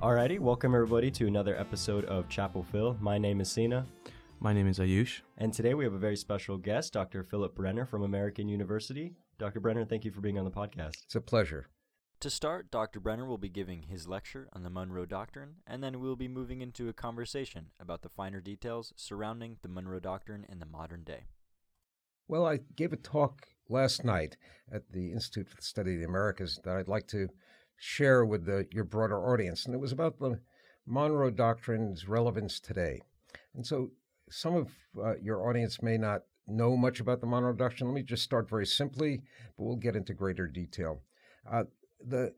Alrighty, welcome everybody to another episode of Chapel Phil. My name is Sina, My name is Ayush. and today we have a very special guest, Dr. Philip Brenner from American University. Dr. Brenner, thank you for being on the podcast. It's a pleasure. To start, Dr. Brenner will be giving his lecture on the Monroe Doctrine, and then we'll be moving into a conversation about the finer details surrounding the Monroe Doctrine in the modern day. Well, I gave a talk last night at the Institute for the Study of the Americas that I'd like to share with the, your broader audience, and it was about the Monroe Doctrine's relevance today. And so, some of uh, your audience may not know much about the Monroe Doctrine. Let me just start very simply, but we'll get into greater detail. Uh, the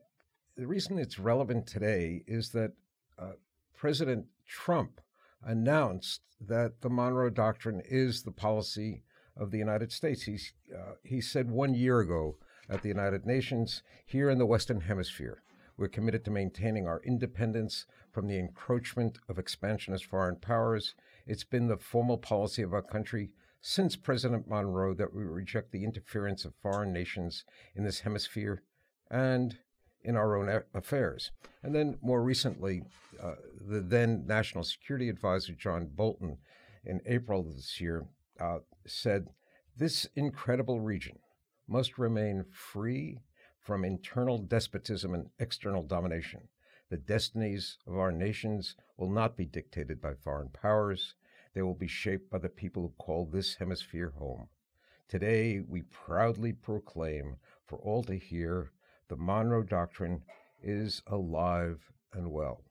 the reason it's relevant today is that uh, President Trump announced that the Monroe Doctrine is the policy of the United States. He's, uh, he said one year ago at the United Nations, here in the Western Hemisphere, we're committed to maintaining our independence from the encroachment of expansionist foreign powers. It's been the formal policy of our country since President Monroe that we reject the interference of foreign nations in this hemisphere and in our own affairs. And then more recently, uh, the then National Security Advisor John Bolton, in April of this year, uh, said, This incredible region must remain free from internal despotism and external domination. The destinies of our nations will not be dictated by foreign powers. They will be shaped by the people who call this hemisphere home. Today, we proudly proclaim for all to hear the Monroe Doctrine is alive and well.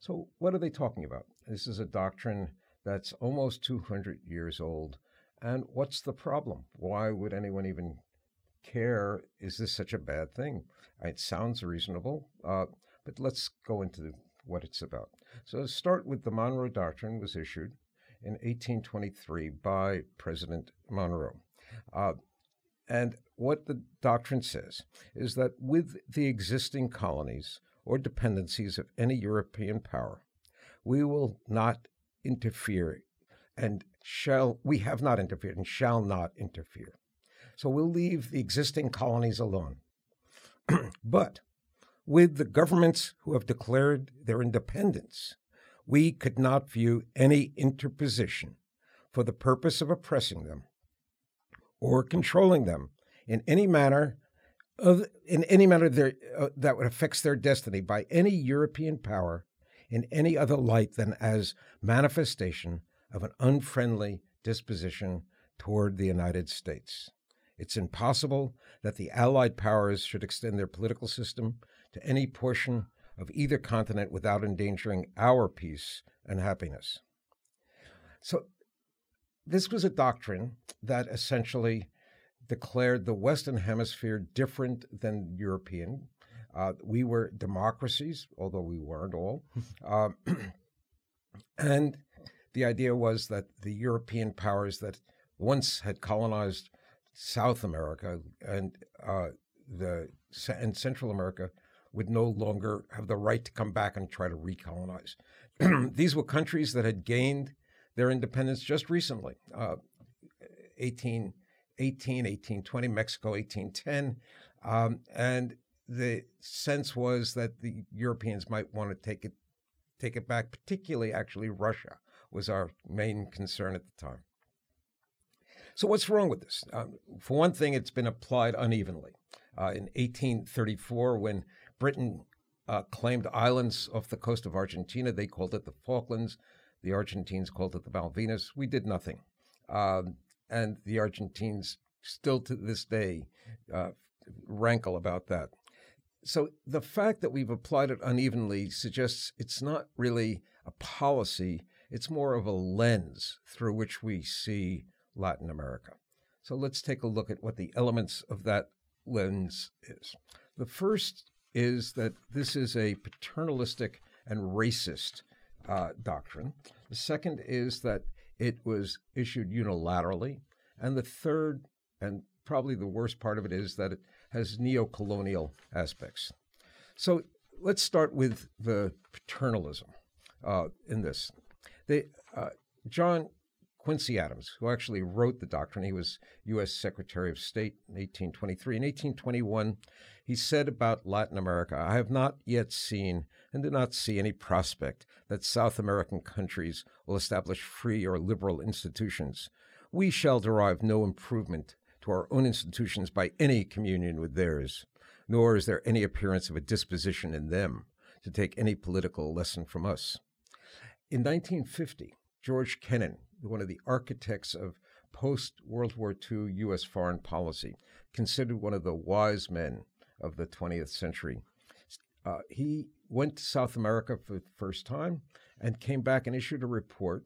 So, what are they talking about? This is a doctrine that's almost 200 years old. And what's the problem? Why would anyone even care? Is this such a bad thing? It sounds reasonable, uh, but let's go into what it's about. So, let's start with the Monroe Doctrine was issued in 1823 by President Monroe. Uh, and what the doctrine says is that with the existing colonies or dependencies of any European power, we will not interfere and shall, we have not interfered and shall not interfere. So we'll leave the existing colonies alone. but with the governments who have declared their independence, we could not view any interposition for the purpose of oppressing them or controlling them in any manner of, in any manner their, uh, that would affects their destiny by any European power in any other light than as manifestation of an unfriendly disposition toward the United States. It's impossible that the Allied powers should extend their political system to any portion of either continent without endangering our peace and happiness. So, this was a doctrine that essentially declared the Western Hemisphere different than European. Uh, we were democracies, although we weren't all. Um, and the idea was that the European powers that once had colonized South America and uh, the and Central America would no longer have the right to come back and try to recolonize. These were countries that had gained their independence just recently, uh, 18, 18, 1820, Mexico 1810. Um, and the sense was that the Europeans might want to take it, take it back, particularly actually Russia was our main concern at the time. So what's wrong with this? Um, for one thing, it's been applied unevenly. Uh, in 1834, when Britain uh, claimed islands off the coast of Argentina, they called it the Falklands. The Argentines called it the Malvinas. We did nothing. Um, and the Argentines still to this day uh, rankle about that. So the fact that we've applied it unevenly suggests it's not really a policy, it's more of a lens through which we see Latin America. So let's take a look at what the elements of that lens is. The first is that this is a paternalistic and racist uh, doctrine. The second is that it was issued unilaterally. And the third, and probably the worst part of it, is that it has neo-colonial aspects. So let's start with the paternalism uh, in this. They, uh, John Quincy Adams, who actually wrote the doctrine. He was U.S. Secretary of State in 1823. In 1821, he said about Latin America, I have not yet seen and do not see any prospect that South American countries will establish free or liberal institutions. We shall derive no improvement to our own institutions by any communion with theirs, nor is there any appearance of a disposition in them to take any political lesson from us. In 1950, George Kennan, one of the architects of post World War II U.S. foreign policy, considered one of the wise men of the 20th century. Uh, he went to South America for the first time and came back and issued a report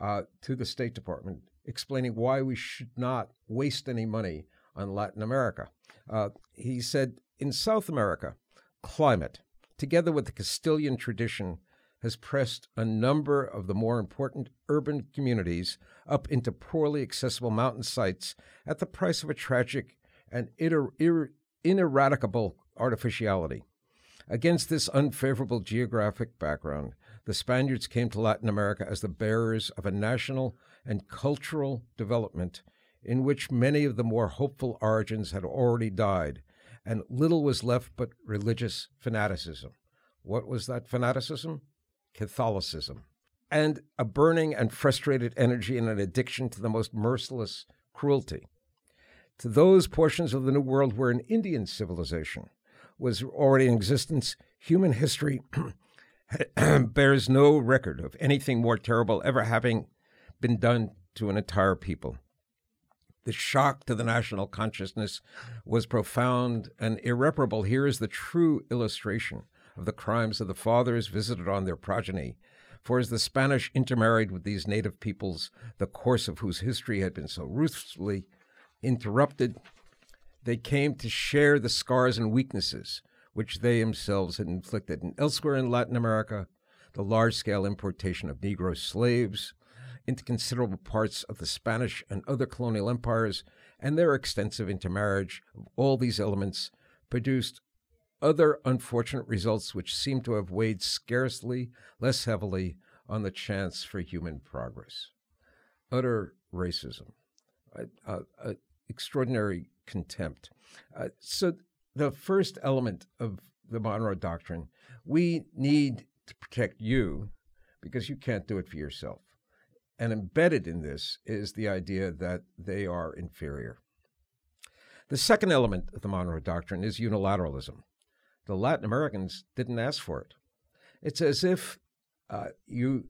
uh, to the State Department explaining why we should not waste any money on Latin America. Uh, he said, in South America, climate, together with the Castilian tradition has pressed a number of the more important urban communities up into poorly accessible mountain sites at the price of a tragic and ineradicable artificiality. Against this unfavorable geographic background, the Spaniards came to Latin America as the bearers of a national and cultural development in which many of the more hopeful origins had already died, and little was left but religious fanaticism. What was that fanaticism? Catholicism, and a burning and frustrated energy and an addiction to the most merciless cruelty. To those portions of the New World where an Indian civilization was already in existence, human history bears no record of anything more terrible ever having been done to an entire people. The shock to the national consciousness was profound and irreparable. Here is the true illustration of the crimes of the fathers visited on their progeny. For as the Spanish intermarried with these native peoples, the course of whose history had been so ruthlessly interrupted, they came to share the scars and weaknesses which they themselves had inflicted. And elsewhere in Latin America, the large scale importation of Negro slaves into considerable parts of the Spanish and other colonial empires and their extensive intermarriage of all these elements produced other unfortunate results which seem to have weighed scarcely less heavily on the chance for human progress. Utter racism, uh, uh, extraordinary contempt. Uh, so, the first element of the Monroe Doctrine, we need to protect you because you can't do it for yourself. And embedded in this is the idea that they are inferior. The second element of the Monroe Doctrine is unilateralism the Latin Americans didn't ask for it. It's as if uh, you,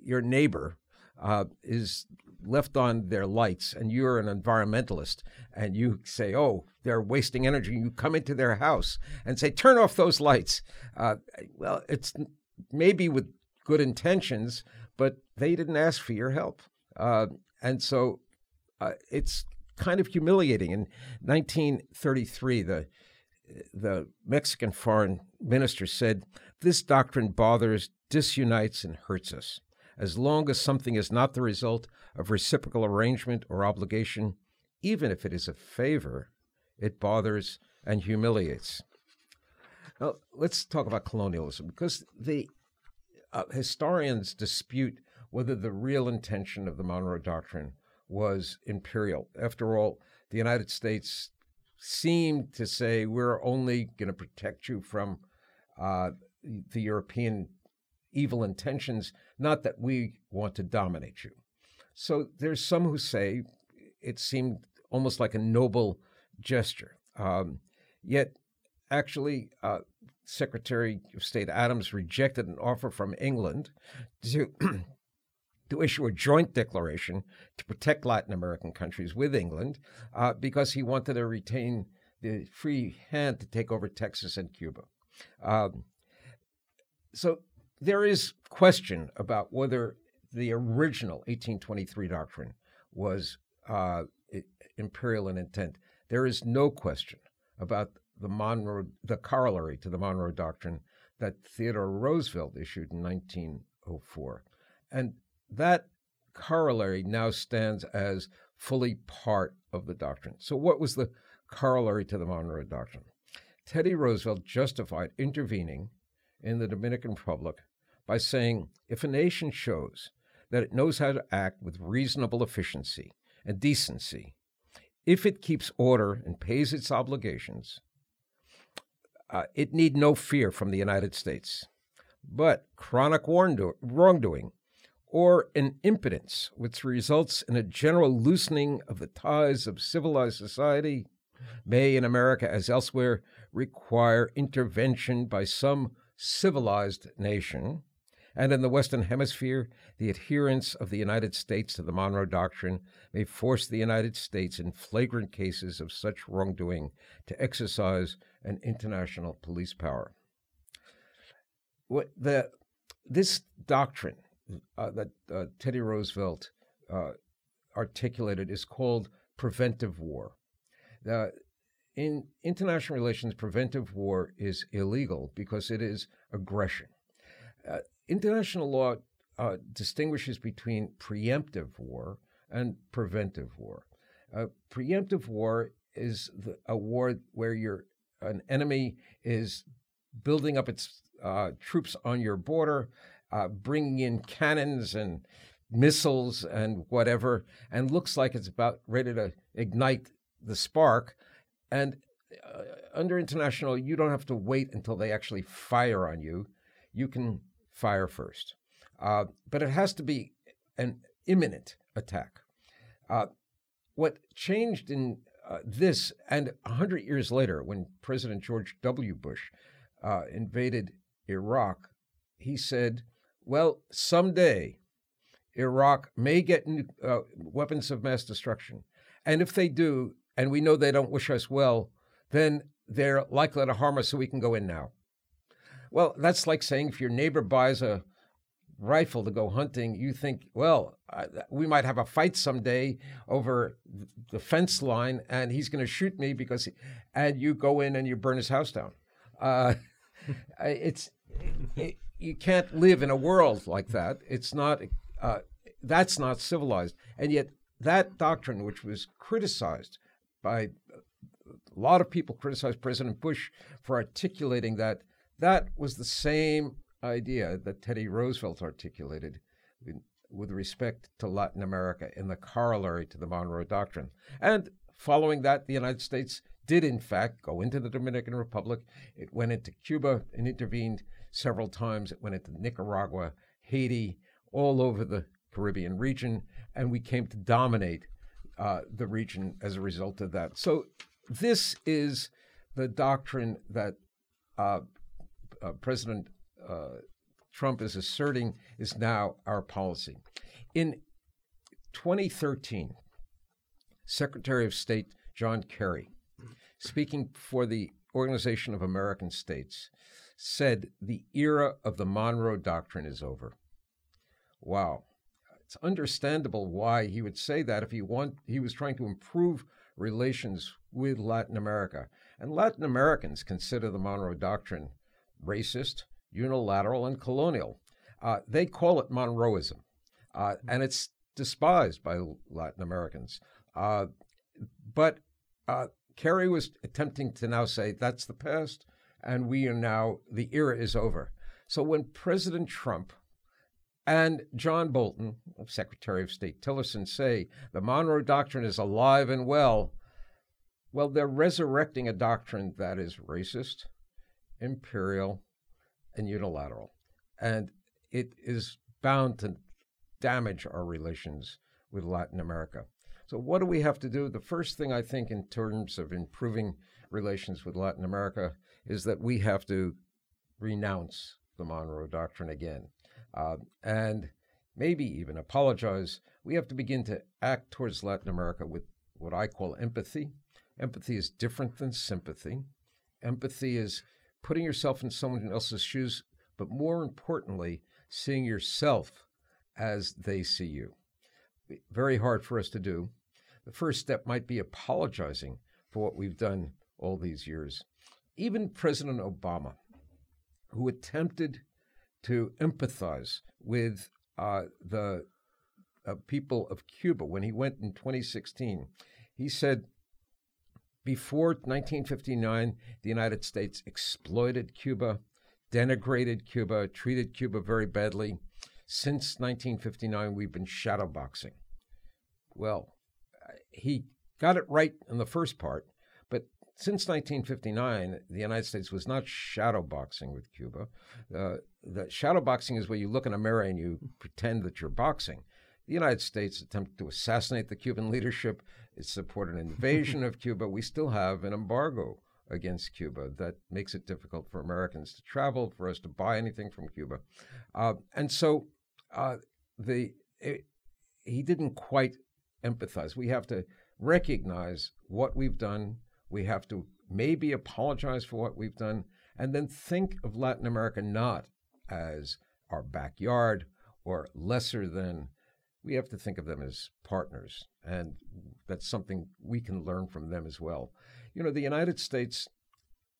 your neighbor, uh, is left on their lights, and you're an environmentalist, and you say, "Oh, they're wasting energy." You come into their house and say, "Turn off those lights." Uh, well, it's maybe with good intentions, but they didn't ask for your help, uh, and so uh, it's kind of humiliating. In 1933, the the Mexican foreign minister said, This doctrine bothers, disunites, and hurts us. As long as something is not the result of reciprocal arrangement or obligation, even if it is a favor, it bothers and humiliates. Now, let's talk about colonialism because the uh, historians dispute whether the real intention of the Monroe Doctrine was imperial. After all, the United States seemed to say we're only going to protect you from uh, the European evil intentions, not that we want to dominate you. So there's some who say it seemed almost like a noble gesture. Um, yet, actually, uh, Secretary of State Adams rejected an offer from England to to issue a joint declaration to protect Latin American countries with England uh, because he wanted to retain the free hand to take over Texas and Cuba. Um, so there is question about whether the original 1823 doctrine was uh, imperial in intent. There is no question about the Monroe, the corollary to the Monroe Doctrine that Theodore Roosevelt issued in 1904. And that corollary now stands as fully part of the doctrine. So, what was the corollary to the Monroe Doctrine? Teddy Roosevelt justified intervening in the Dominican Republic by saying if a nation shows that it knows how to act with reasonable efficiency and decency. If it keeps order and pays its obligations, uh, it need no fear from the United States. But chronic wrongdoing or an impotence which results in a general loosening of the ties of civilized society may, in America as elsewhere, require intervention by some civilized nation. And in the Western Hemisphere, the adherence of the United States to the Monroe Doctrine may force the United States, in flagrant cases of such wrongdoing, to exercise an international police power. What the, this doctrine uh, that uh, Teddy Roosevelt uh, articulated is called preventive war. in international relations, preventive war is illegal because it is aggression. Uh, international law uh, distinguishes between preemptive war and preventive war. Uh, preemptive war is the, a war where you're, an enemy is building up its troops on your border uh, bringing in cannons and missiles and whatever, and looks like it's about ready to ignite the spark. And uh, under international, you don't have to wait until they actually fire on you. You can fire first. Uh, but it has to be an imminent attack. Uh, what changed in uh, this, and 100 years later, when President George W. Bush uh, invaded Iraq, he said, well, someday Iraq may get uh, weapons of mass destruction. And if they do, and we know they don't wish us well, then they're likely to harm us so we can go in now. Well, that's like saying if your neighbor buys a rifle to go hunting, you think, well, uh, we might have a fight someday over the fence line and he's going to shoot me because, he, and you go in and you burn his house down. Uh, it's, it, you can't live in a world like that. It's not. Uh, that's not civilized. And yet, that doctrine, which was criticized by a lot of people, criticized President Bush for articulating that. That was the same idea that Teddy Roosevelt articulated with respect to Latin America in the corollary to the Monroe Doctrine. And following that, the United States did, in fact, go into the Dominican Republic. It went into Cuba and intervened several times. It went into Nicaragua, Haiti, all over the Caribbean region, and we came to dominate uh, the region as a result of that. So, this is the doctrine that uh, uh, President uh, Trump is asserting is now our policy. In 2013, Secretary of State John Kerry, speaking for the Organization of American States, said the era of the Monroe Doctrine is over. Wow. It's understandable why he would say that if he want he was trying to improve relations with Latin America. And Latin Americans consider the Monroe Doctrine racist, unilateral, and colonial. Uh, they call it Monroeism, uh, and it's despised by Latin Americans. Uh, but uh, Kerry was attempting to now say that's the past and we are now, the era is over. So when President Trump and John Bolton, Secretary of State Tillerson, say the Monroe Doctrine is alive and well, well, they're resurrecting a doctrine that is racist, imperial, and unilateral. And it is bound to damage our relations with Latin America. So, what do we have to do? The first thing I think, in terms of improving relations with Latin America, is that we have to renounce the Monroe Doctrine again uh, and maybe even apologize. We have to begin to act towards Latin America with what I call empathy. Empathy is different than sympathy. Empathy is putting yourself in someone else's shoes, but more importantly, seeing yourself as they see you. Very hard for us to do. The first step might be apologizing for what we've done all these years even President Obama, who attempted to empathize with uh, the uh, people of Cuba when he went in 2016, he said, before 1959, the United States exploited Cuba, denigrated Cuba, treated Cuba very badly. since 1959, we've been shadowboxing. Well, he got it right in the first part, since 1959, the United States was not shadowboxing with Cuba. Uh, the shadowboxing is where you look in a mirror and you pretend that you're boxing. The United States attempted to assassinate the Cuban leadership. It supported an invasion of Cuba. We still have an embargo against Cuba that makes it difficult for Americans to travel, for us to buy anything from Cuba. Uh, and so uh, the it, he didn't quite empathize. We have to recognize what we've done. We have to maybe apologize for what we've done, and then think of Latin America not as our backyard or lesser than. We have to think of them as partners, and that's something we can learn from them as well. You know, the United States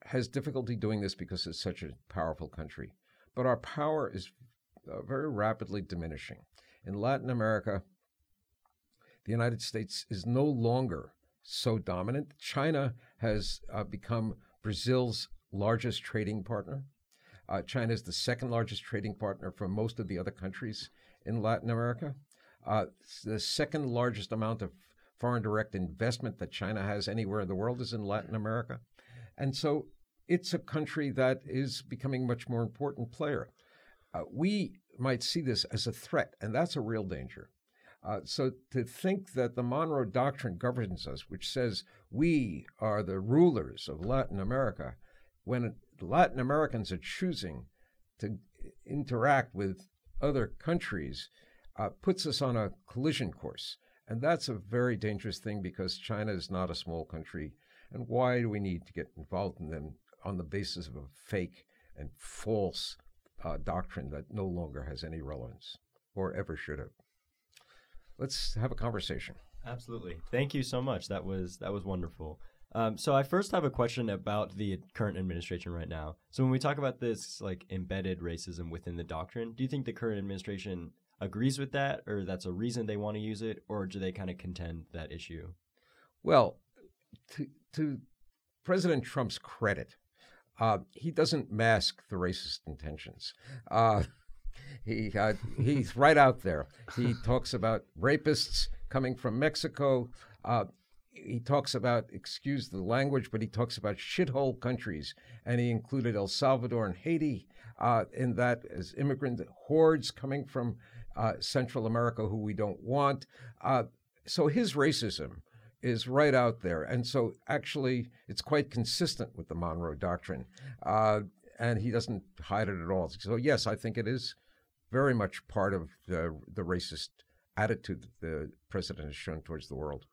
has difficulty doing this because it's such a powerful country, but our power is uh, very rapidly diminishing. In Latin America, the United States is no longer so dominant. China has uh, become Brazil's largest trading partner. Uh, China is the second largest trading partner for most of the other countries in Latin America. Uh, the second largest amount of foreign direct investment that China has anywhere in the world is in Latin America. And so it's a country that is becoming much more important player. Uh, we might see this as a threat, and that's a real danger. Uh, so to think that the Monroe Doctrine governs us, which says we are the rulers of Latin America, when Latin Americans are choosing to interact with other countries, uh, puts us on a collision course. And that's a very dangerous thing because China is not a small country. And why do we need to get involved in them on the basis of a fake and false uh, doctrine that no longer has any relevance or ever should have? Let's have a conversation. Absolutely. Thank you so much. That was that was wonderful. Um, so I first have a question about the current administration right now. So when we talk about this like embedded racism within the doctrine, do you think the current administration agrees with that, or that's a reason they want to use it, or do they kind of contend that issue? Well, to, to President Trump's credit, uh, he doesn't mask the racist intentions. Uh, he uh, he's right out there. He talks about rapists coming from Mexico. Uh, he talks about, excuse the language, but he talks about shithole countries, and he included El Salvador and Haiti uh, in that as immigrant hordes coming from uh, Central America who we don't want. Uh, so his racism is right out there, and so actually it's quite consistent with the Monroe Doctrine, uh, and he doesn't hide it at all. So yes, I think it is very much part of the, the racist attitude that the president has shown towards the world.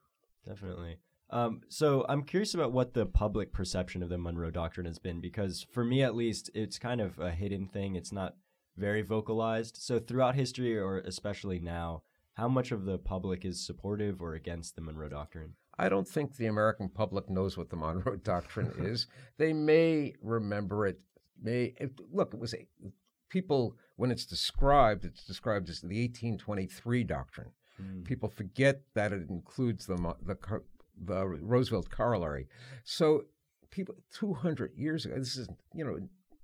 Definitely. Um, so I'm curious about what the public perception of the Monroe Doctrine has been, because for me at least, it's kind of a hidden thing. It's not very vocalized. So throughout history, or especially now, how much of the public is supportive or against the Monroe Doctrine? I don't think the American public knows what the Monroe Doctrine is. They may remember it. May it, look, it was a, people when it's described, it's described as the 1823 doctrine. Mm. People forget that it includes the, the, the Roosevelt corollary. So, people 200 years ago, this is, you know,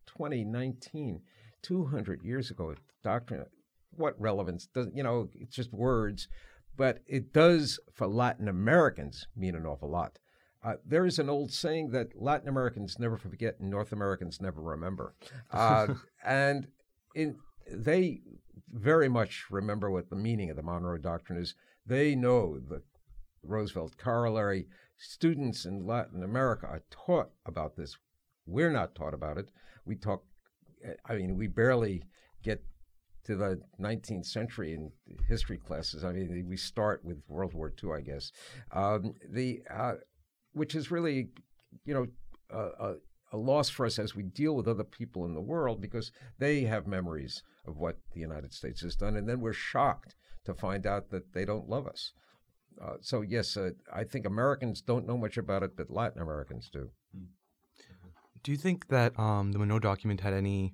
2019, 200 years ago, doctrine, what relevance does, you know, it's just words, but it does for Latin Americans mean an awful lot. Uh, there is an old saying that Latin Americans never forget and North Americans never remember. Uh, and they very much remember what the meaning of the Monroe Doctrine is. They know the Roosevelt corollary. Students in Latin America are taught about this. We're not taught about it. We talk, I mean, we barely get to the 19th century in history classes. I mean, we start with World War II, I guess. Um, the uh, which is really, you know, uh, a loss for us as we deal with other people in the world because they have memories of what the United States has done, and then we're shocked to find out that they don't love us. Uh, so yes, uh, I think Americans don't know much about it, but Latin Americans do. Hmm. Do you think that um, the Monroe document had any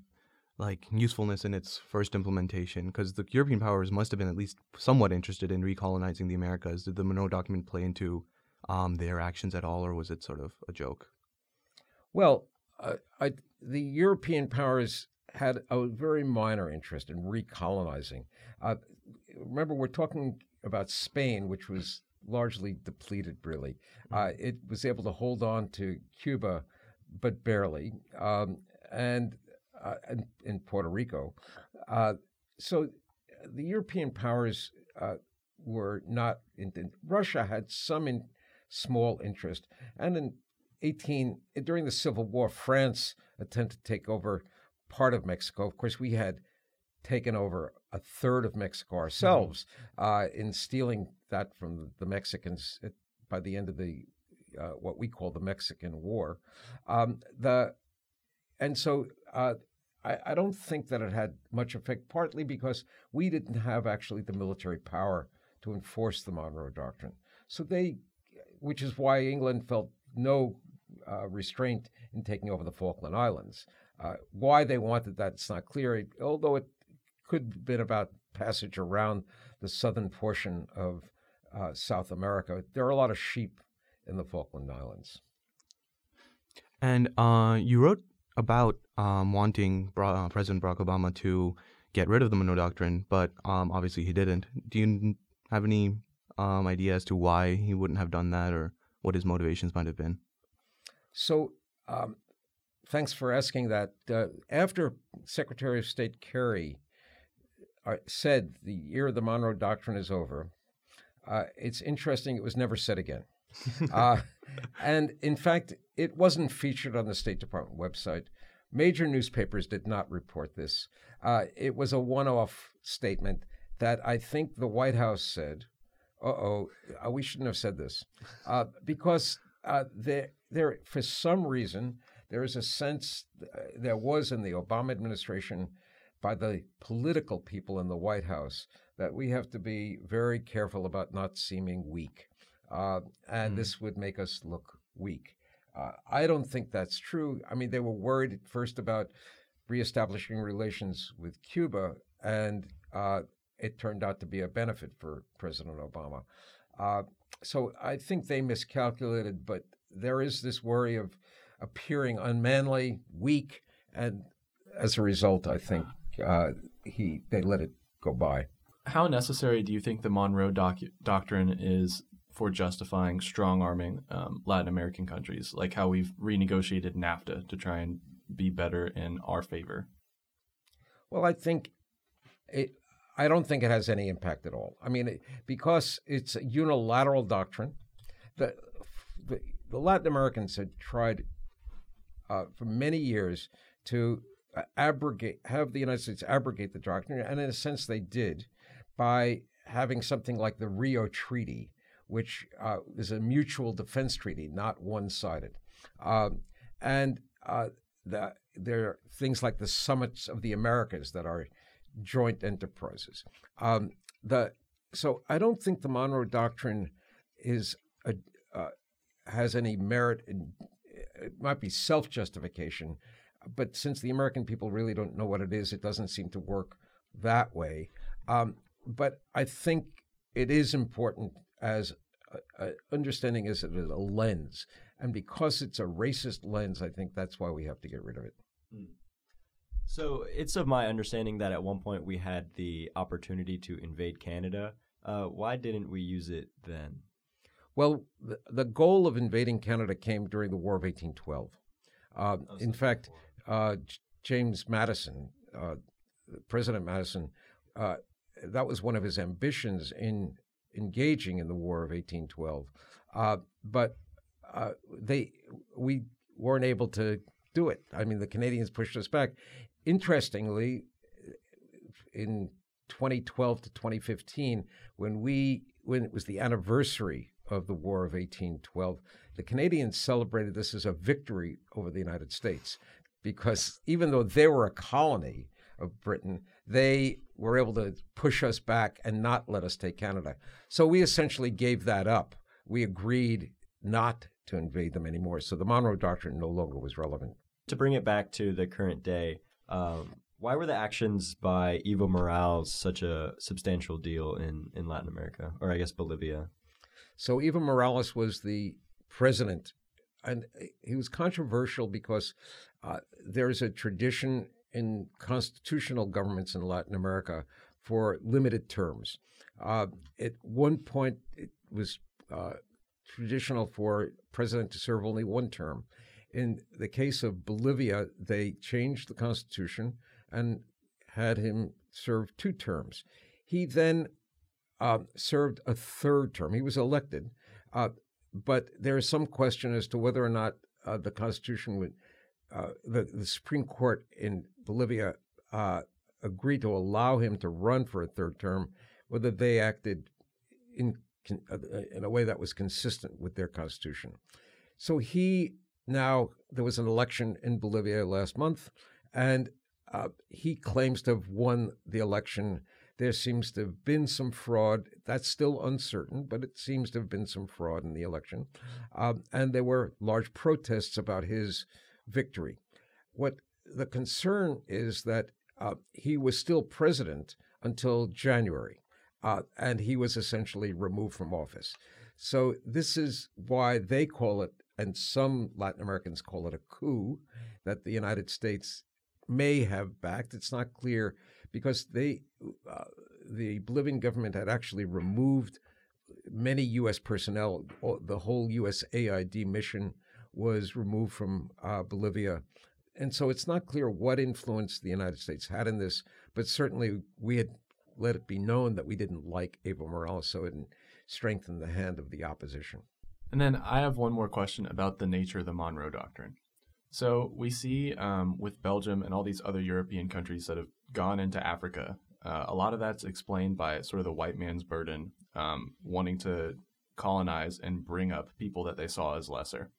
like usefulness in its first implementation? Because the European powers must have been at least somewhat interested in recolonizing the Americas. Did the Monroe document play into um, their actions at all, or was it sort of a joke? Well, uh, I, the European powers had a very minor interest in recolonizing. Uh, remember, we're talking about Spain, which was largely depleted, really. Uh, it was able to hold on to Cuba, but barely, um, and, uh, and in Puerto Rico. Uh, so the European powers uh, were not. In, Russia had some in, small interest, and in 18 during the Civil War, France attempted to take over part of Mexico. Of course, we had taken over a third of Mexico ourselves mm-hmm. uh, in stealing that from the Mexicans at, by the end of the uh, what we call the Mexican War. Um, the and so uh, I, I, don't think that it had much effect, partly because we didn't have actually the military power to enforce the Monroe Doctrine. So they, which is why England felt no uh, restraint in taking over the Falkland Islands. Uh, why they wanted that, it's not clear, although it could have been about passage around the southern portion of uh, South America. There are a lot of sheep in the Falkland Islands. And uh, you wrote about um, wanting Bra- uh, President Barack Obama to get rid of the Monroe Doctrine, but um, obviously he didn't. Do you have any um, idea as to why he wouldn't have done that or what his motivations might have been? So, um, thanks for asking that. Uh, after Secretary of State Kerry uh, said the year of the Monroe Doctrine is over, uh, it's interesting, it was never said again. Uh, and in fact, it wasn't featured on the State Department website. Major newspapers did not report this. Uh, it was a one off statement that I think the White House said, uh oh, we shouldn't have said this. because there, there, for some reason, there is a sense uh, there was in the Obama administration by the political people in the White House that we have to be very careful about not seeming weak. Uh, and mm. this would make us look weak. Uh, I don't think that's true. I mean, they were worried at first about reestablishing relations with Cuba, and uh, it turned out to be a benefit for President Obama. Uh, so I think they miscalculated, but there is this worry of appearing unmanly, weak, and as a result, I think uh, he they let it go by. How necessary do you think the Monroe doc- Doctrine is for justifying strong arming um, Latin American countries, like how we've renegotiated NAFTA to try and be better in our favor? Well, I think it. I don't think it has any impact at all. I mean, it, because it's a unilateral doctrine. The, the the Latin Americans had tried uh, for many years to uh, abrogate, have the United States abrogate the doctrine, and in a sense they did by having something like the Rio Treaty, which uh, is a mutual defense treaty, not one-sided, um, and uh, the, there are things like the summits of the Americas that are joint enterprises. Um, the so I don't think the Monroe Doctrine is a, has any merit in it might be self justification, but since the American people really don't know what it is, it doesn't seem to work that way. Um, but I think it is important as a, a understanding is it is a lens, and because it's a racist lens, I think that's why we have to get rid of it. Hmm. So it's of my understanding that at one point we had the opportunity to invade Canada. Uh, why didn't we use it then? Well, the, the goal of invading Canada came during the War of 1812. Uh, in fact, uh, James Madison, uh, President Madison, uh, that was one of his ambitions in engaging in the War of 1812. Uh, but uh, they, we weren't able to do it. I mean, the Canadians pushed us back. Interestingly, in 2012 to 2015, when we when it was the anniversary of the War of 1812. The Canadians celebrated this as a victory over the United States because even though they were a colony of Britain, they were able to push us back and not let us take Canada. So we essentially gave that up. We agreed not to invade them anymore. So the Monroe Doctrine no longer was relevant. To bring it back to the current day, um, why were the actions by Evo Morales such a substantial deal in, in Latin America, or I guess Bolivia? So Evo Morales was the president, and he was controversial because uh, there's a tradition in constitutional governments in Latin America for limited terms. Uh, at one point, it was uh, traditional for president to serve only one term. In the case of Bolivia, they changed the constitution and had him serve two terms. He then uh, served a third term. He was elected, uh, but there is some question as to whether or not uh, the Constitution would, uh, the, the Supreme Court in Bolivia uh, agreed to allow him to run for a third term, whether they acted in uh, in a way that was consistent with their constitution. So he now there was an election in Bolivia last month, and he claims to have won the election. There seems to have been some fraud. That's still uncertain, but it seems to have been some fraud in the election. Um, and there were large protests about his victory. What the concern is that uh, he was still president until January, uh, and he was essentially removed from office. So this is why they call it, and some Latin Americans call it a coup that the United States may have backed. It's not clear because they, uh, the Bolivian government had actually removed many U.S. personnel. The whole USAID mission was removed from uh, Bolivia. And so it's not clear what influence the United States had in this, but certainly we had let it be known that we didn't like Evo Morales, so it strengthened the hand of the opposition. And then I have one more question about the nature of the Monroe Doctrine. So we see um, with Belgium and all these other European countries that have gone into Africa, uh, a lot of that's explained by sort of the white man's burden, um, wanting to colonize and bring up people that they saw as lesser.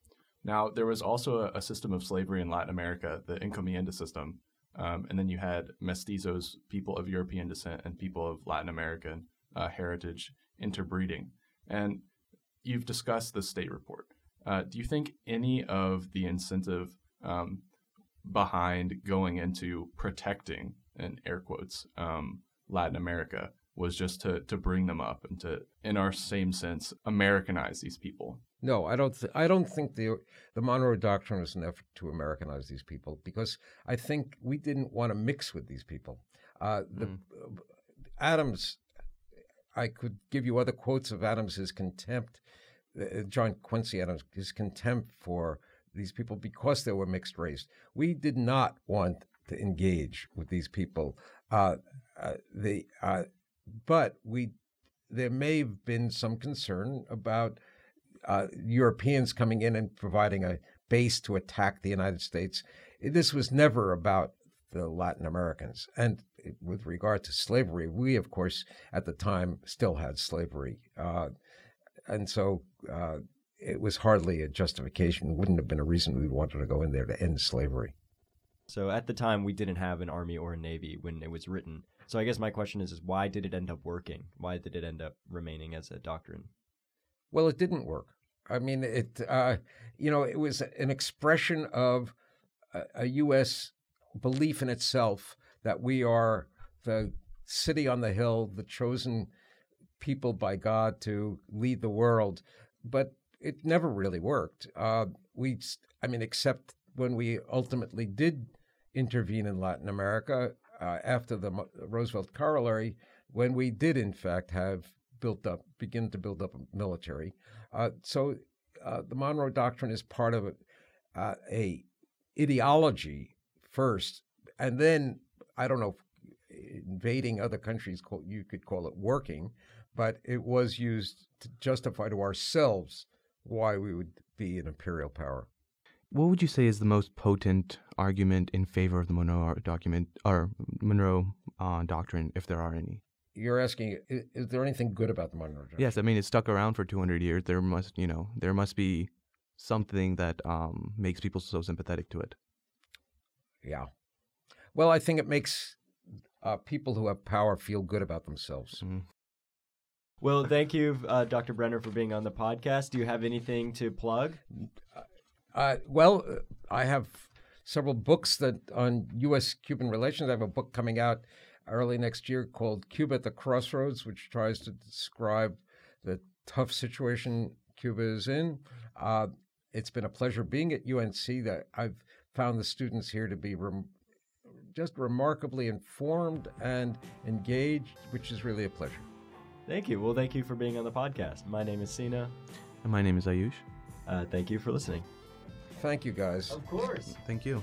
Now, there was also a, a system of slavery in Latin America, the encomienda system, um, and then you had mestizos, people of European descent, and people of Latin American uh, heritage interbreeding. And you've discussed the state report. Uh, do you think any of the incentive um, behind going into protecting, in air quotes, um, Latin America was just to to bring them up and to, in our same sense, Americanize these people. No, I don't. Th- I don't think the the Monroe Doctrine was an effort to Americanize these people because I think we didn't want to mix with these people. Uh, the mm. Adams, I could give you other quotes of Adams's contempt, uh, John Quincy Adams, his contempt for these people because they were mixed race. We did not want to engage with these people. Uh, uh, the, uh, but we, there may have been some concern about uh, Europeans coming in and providing a base to attack the United States. This was never about the Latin Americans. And with regard to slavery, we, of course, at the time still had slavery. Uh, and so uh, it was hardly a justification. It wouldn't have been a reason we wanted to go in there to end slavery. So at the time, we didn't have an army or a navy when it was written. So I guess my question is, is why did it end up working? Why did it end up remaining as a doctrine? Well, it didn't work. I mean, it uh, you know it was an expression of a, a, U.S. belief in itself that we are the city on the hill, the chosen people by God to lead the world. But it never really worked. Uh, we, I mean, except when we ultimately did intervene in Latin America uh, after the Roosevelt corollary, when we did in fact have built up, begin to build up a military. Uh, so uh, the Monroe Doctrine is part of a, uh, a ideology first, and then I don't know, invading other countries, you could call it working, but it was used to justify to ourselves why we would be an imperial power. What would you say is the most potent argument in favor of the Monroe document or Monroe uh, doctrine, if there are any? You're asking, is, is, there anything good about the Monroe doctrine? Yes, I mean it's stuck around for 200 years. There must, you know, there must be something that um, makes people so sympathetic to it. Yeah. Well, I think it makes uh, people who have power feel good about themselves. Mm-hmm. Well, thank you, uh, Dr. Brenner, for being on the podcast. Do you have anything to plug? Uh, well, I have several books that on U.S.-Cuban relations. I have a book coming out early next year called Cuba at the Crossroads, which tries to describe the tough situation Cuba is in. Uh, it's been a pleasure being at UNC. That I've found the students here to be rem- just remarkably informed and engaged, which is really a pleasure. Thank you. Well, thank you for being on the podcast. My name is Sina. And my name is Ayush. Uh, thank you for listening. Thank you, guys. Of course. Thank you.